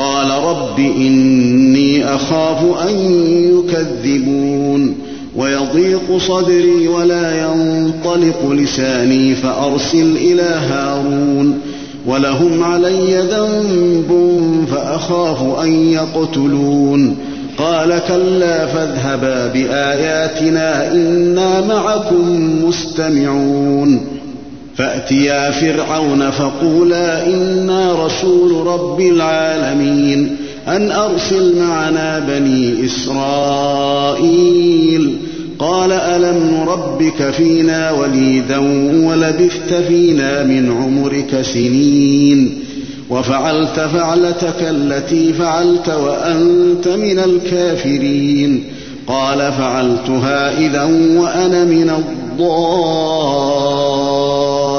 قال رب إني أخاف أن يكذبون ويضيق صدري ولا ينطلق لساني فأرسل إلى هارون ولهم علي ذنب فأخاف أن يقتلون قال كلا فاذهبا بآياتنا إنا معكم مستمعون فأتيا فرعون فقولا إنا رسول رب العالمين أن أرسل معنا بني إسرائيل قال ألم نربك فينا وليدا ولبثت فينا من عمرك سنين وفعلت فعلتك التي فعلت وأنت من الكافرين قال فعلتها إذا وأنا من الضالين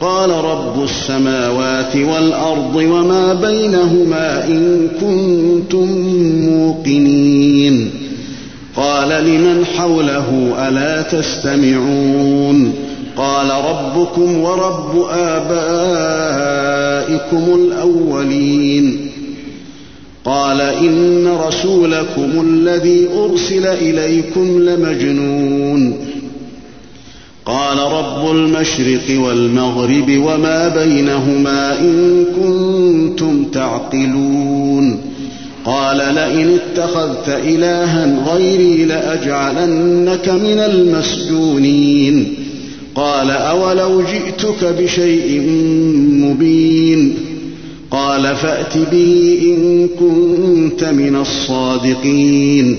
قال رب السماوات والأرض وما بينهما إن كنتم موقنين. قال لمن حوله ألا تستمعون؟ قال ربكم ورب آبائكم الأولين. قال إن رسولكم الذي أرسل إليكم لمجنون. قال رب المشرق والمغرب وما بينهما إن كنتم تعقلون. قال لئن اتخذت إلها غيري لأجعلنك من المسجونين. قال أولو جئتك بشيء مبين. قال فأت به إن كنت من الصادقين.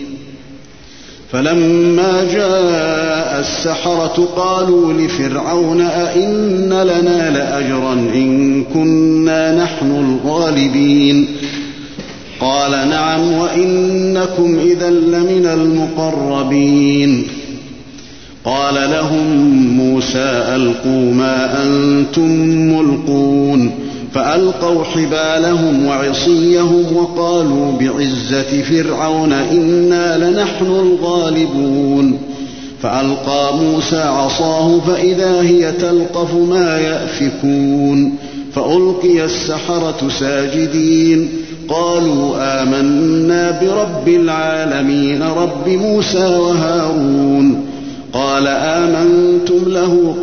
فلما جاء السحرة قالوا لفرعون أئن لنا لأجرا إن كنا نحن الغالبين. قال نعم وإنكم إذا لمن المقربين. قال لهم موسى ألقوا ما أنتم ملقون. فألقوا حبالهم وعصيهم وقالوا بعزة فرعون إنا لنحن الغالبون. فألقى موسى عصاه فإذا هي تلقف ما يأفكون. فألقي السحرة ساجدين. قالوا آمنا برب العالمين رب موسى وهارون.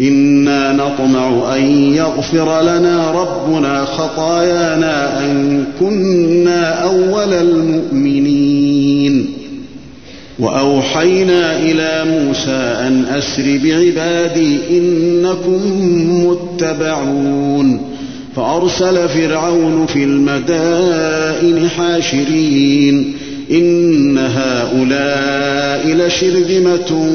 إنا نطمع أن يغفر لنا ربنا خطايانا أن كنا أول المؤمنين. وأوحينا إلى موسى أن أسر بعبادي إنكم متبعون. فأرسل فرعون في المدائن حاشرين. إن هؤلاء لشرذمة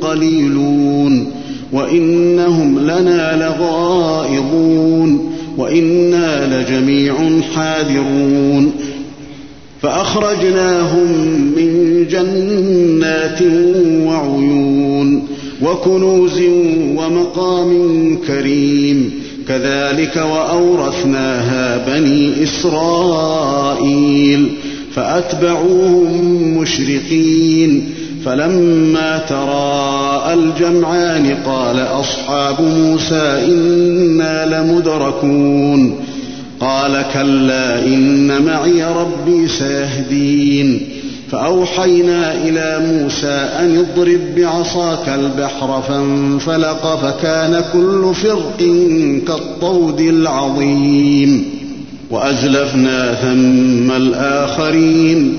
قليلون. وإنهم لنا لغائظون وإنا لجميع حاذرون فأخرجناهم من جنات وعيون وكنوز ومقام كريم كذلك وأورثناها بني إسرائيل فأتبعوهم مشرقين فلما تراءى الجمعان قال أصحاب موسى إنا لمدركون. قال كلا إن معي ربي سيهدين. فأوحينا إلى موسى أن اضرب بعصاك البحر فانفلق فكان كل فرق كالطود العظيم. وأزلفنا ثم الآخرين.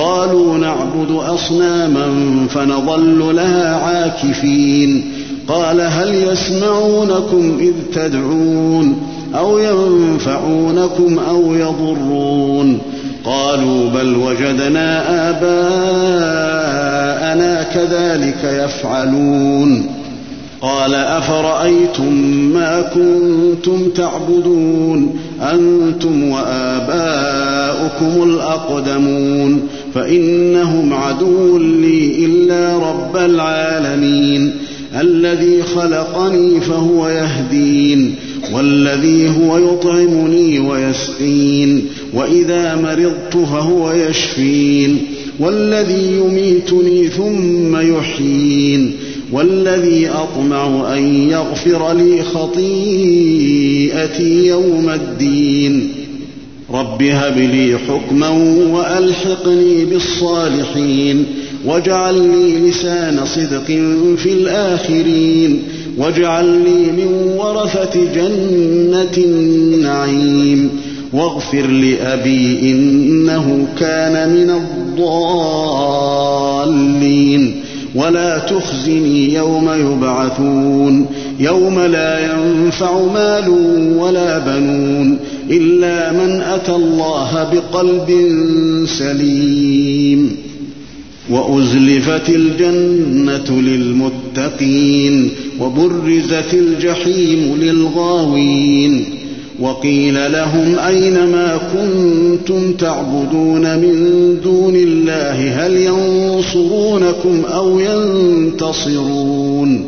قالوا نعبد أصناما فنظل لها عاكفين. قال هل يسمعونكم إذ تدعون أو ينفعونكم أو يضرون؟ قالوا بل وجدنا آباءنا كذلك يفعلون. قال أفرأيتم ما كنتم تعبدون؟ أنتم وآباؤكم الأقدمون. فإنهم عدو لي إلا رب العالمين. الذي خلقني فهو يهدين والذي هو يطعمني ويسقين وإذا مرضت فهو يشفين. والذي يميتني ثم يحيين. والذي أطمع أن يغفر لي خطيئتي يوم الدين. رب هب لي حكما وألحقني بالصالحين واجعل لي لسان صدق في الآخرين واجعل لي من ورثة جنة النعيم واغفر لأبي إنه كان من الضالين ولا تخزني يوم يبعثون يوم لا ينفع مال ولا بنون إلا من أتى الله بقلب سليم وأزلفت الجنة للمتقين وبرزت الجحيم للغاوين وقيل لهم أين ما كنتم تعبدون من دون الله هل ينصرونكم أو ينتصرون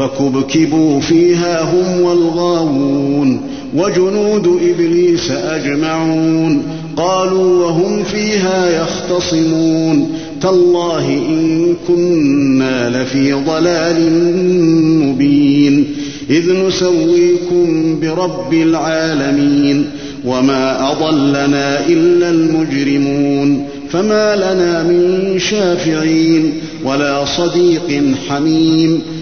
فكبكبوا فيها هم والغاوون وجنود إبليس أجمعون قالوا وهم فيها يختصمون تالله إن كنا لفي ضلال مبين إذ نسويكم برب العالمين وما أضلنا إلا المجرمون فما لنا من شافعين ولا صديق حميم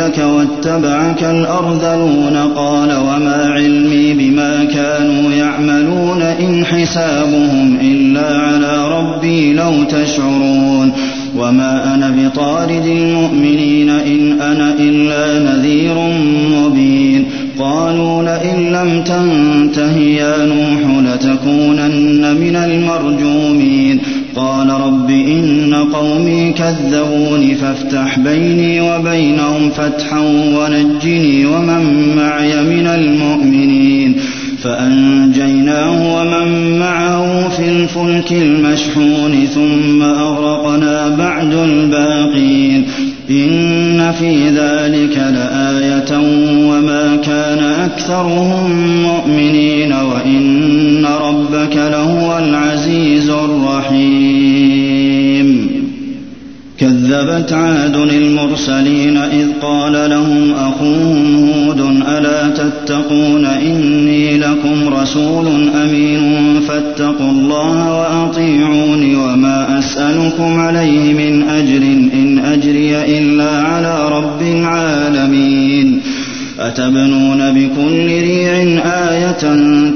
لك واتبعك الأرذلون قال وما علمي بما كانوا يعملون إن حسابهم إلا على ربي لو تشعرون وما أنا بطارد المؤمنين إن أنا إلا نذير مبين قالوا لئن لم تنته يا نوح لتكونن من المرجومين إن قومي كذبون فافتح بيني وبينهم فتحا ونجني ومن معي من المؤمنين فأنجيناه ومن معه في الفلك المشحون ثم أغرقنا بعد الباقين إن في ذلك لآية وما كان أكثرهم مؤمنين وإن ربك لهو العزيز الرحيم كذبت عاد المرسلين إذ قال لهم أخوهم هود ألا تتقون إني لكم رسول أمين فاتقوا الله وأطيعون وما أسألكم عليه من أجر إن أجري إلا على رب العالمين أتبنون بكل ريع آية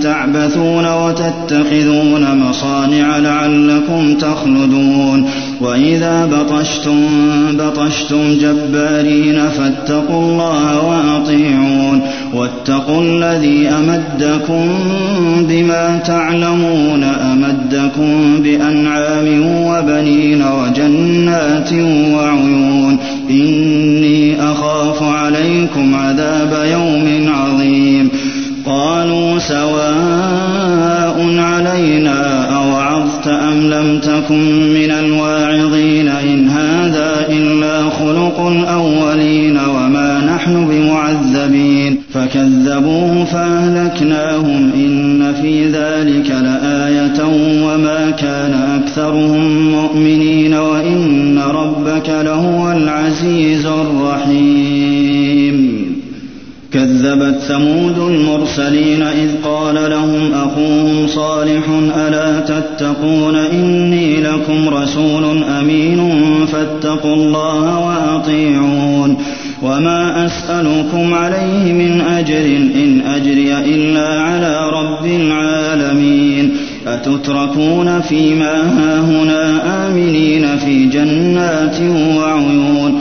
تعبثون وتتخذون مصانع لعلكم تخلدون وإذا بطشتم بطشتم جبارين فاتقوا الله وأطيعون واتقوا الذي أمدكم بما تعلمون أمدكم بأنعام وبنين وجنات وعيون إني أخاف عليكم عذاب يوم عظيم قالوا سواء علينا أوعظت أم لم تكن من الواعظين إن هذا إلا خلق الأولين وما نحن بمعذبين فكذبوه فأهلكناهم إن في ذلك لآية وما كان أكثرهم مؤمنين وإن ربك لهو العزيز الرحيم كذبت ثمود المرسلين إذ قال لهم أخوهم صالح ألا تتقون إني لكم رسول أمين فاتقوا الله وأطيعون وما أسألكم عليه من أجر إن أجري إلا على رب العالمين أتتركون فيما هاهنا آمنين في جنات وعيون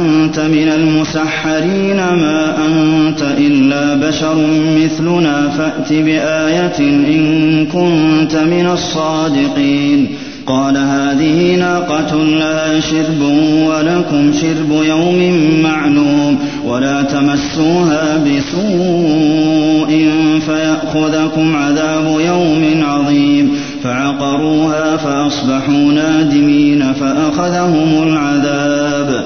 من المسحرين ما أنت إلا بشر مثلنا فأت بآية إن كنت من الصادقين. قال هذه ناقة لها شرب ولكم شرب يوم معلوم ولا تمسوها بسوء فيأخذكم عذاب يوم عظيم. فعقروها فأصبحوا نادمين فأخذهم العذاب.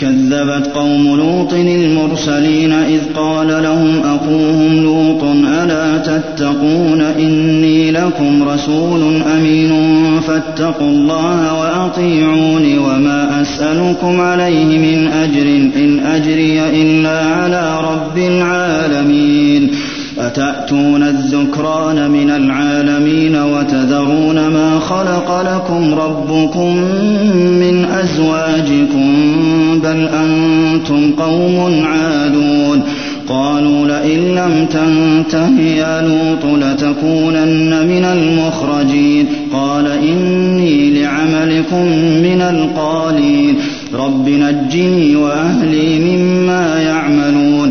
كذبت قوم لوط المرسلين إذ قال لهم أخوهم لوط ألا تتقون إني لكم رسول أمين فاتقوا الله وأطيعون وما أسألكم عليه من أجر إن أجري إلا على رب العالمين أتأتون الذكران من العالمين وتذرون ما خلق لكم ربكم من أزواجكم بل أنتم قوم عادون قالوا لئن لم تنته يا لوط لتكونن من المخرجين قال إني لعملكم من القالين رب نجني وأهلي مما يعملون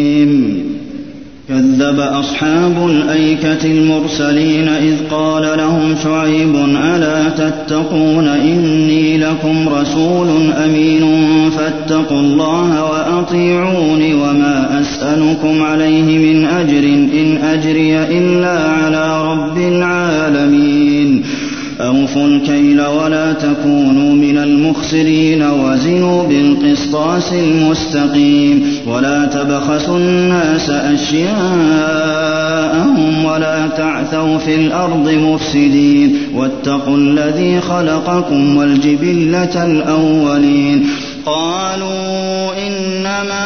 كذب أصحاب الأيكة المرسلين إذ قال لهم شعيب ألا تتقون؟ إني لكم رسول أمين فاتقوا الله وأطيعون وما أسألكم عليه من أجر إن أجري إلا على رب العالمين. أوفوا الكيل ولا تكونوا من المخسرين وزنوا بالقسطاس المستقيم ولا تبخسوا الناس أشياءهم ولا تعثوا في الأرض مفسدين واتقوا الذي خلقكم والجبلة الأولين قالوا إنما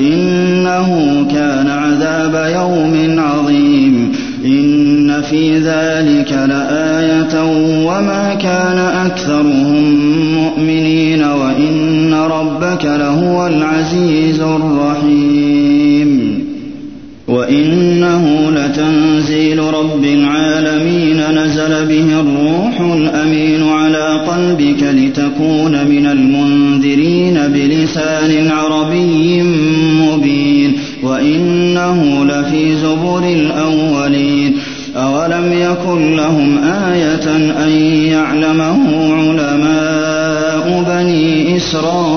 إنه كان عذاب يوم عظيم. إن في ذلك لآية وما كان أكثرهم مؤمنين وإن ربك لهو العزيز الرحيم. وإنه لتنزيل رب العالمين نزل به الروح الأمين على قلبك لتكون من المنذرين بلسان عربي مبين وإنه لفي زبر الأولين أولم يكن لهم آية أن يعلمه علماء بني إسرائيل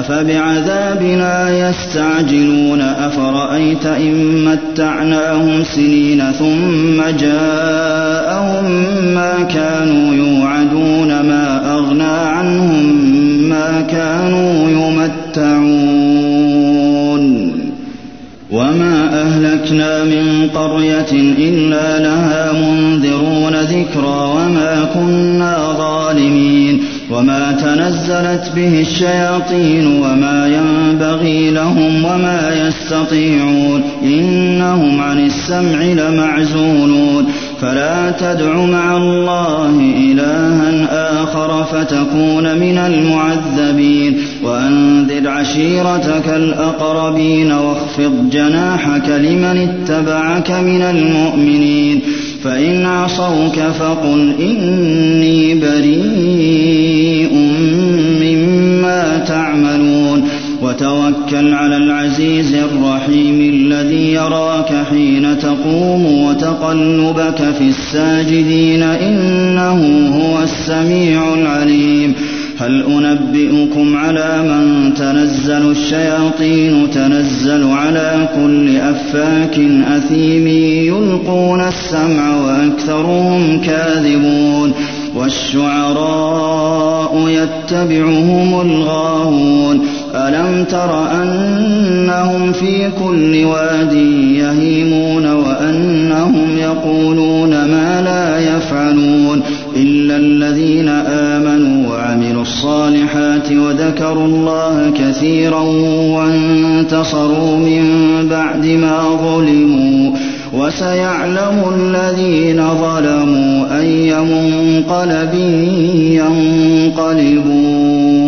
أفبعذابنا يستعجلون؟ أفرأيت إن متعناهم سنين ثم جاءهم ما كانوا يوعدون؟ ما أغنى عنهم ما كانوا يمتعون. وما أهلكنا من قرية إلا لها منذرون ذكرى وما كنا ظالمين. وما تنزلت به الشياطين وما ينبغي لهم وما يستطيعون إنهم عن السمع لمعزولون فلا تدع مع الله إلها آخر فتكون من المعذبين وأنذر عشيرتك الأقربين واخفض جناحك لمن اتبعك من المؤمنين فإن عصوك فقل إني بريء مما تعملون وتوكل على العزيز الرحيم الذي يراك حين تقوم وتقلبك في الساجدين إنه هو السميع العليم هل أنبئكم على من تنزل الشياطين تنزل على كل أفاك أثيم يلقون السمع وأكثرهم كاذبون والشعراء يتبعهم الغاوون ألم تر أنهم في كل واد يهيمون وأنهم يقولون ما لا يفعلون إلا الذين آمنوا الصالحات وذكروا الله كثيرا وانتصروا من بعد ما ظلموا وسيعلم الذين ظلموا أي منقلب ينقلبون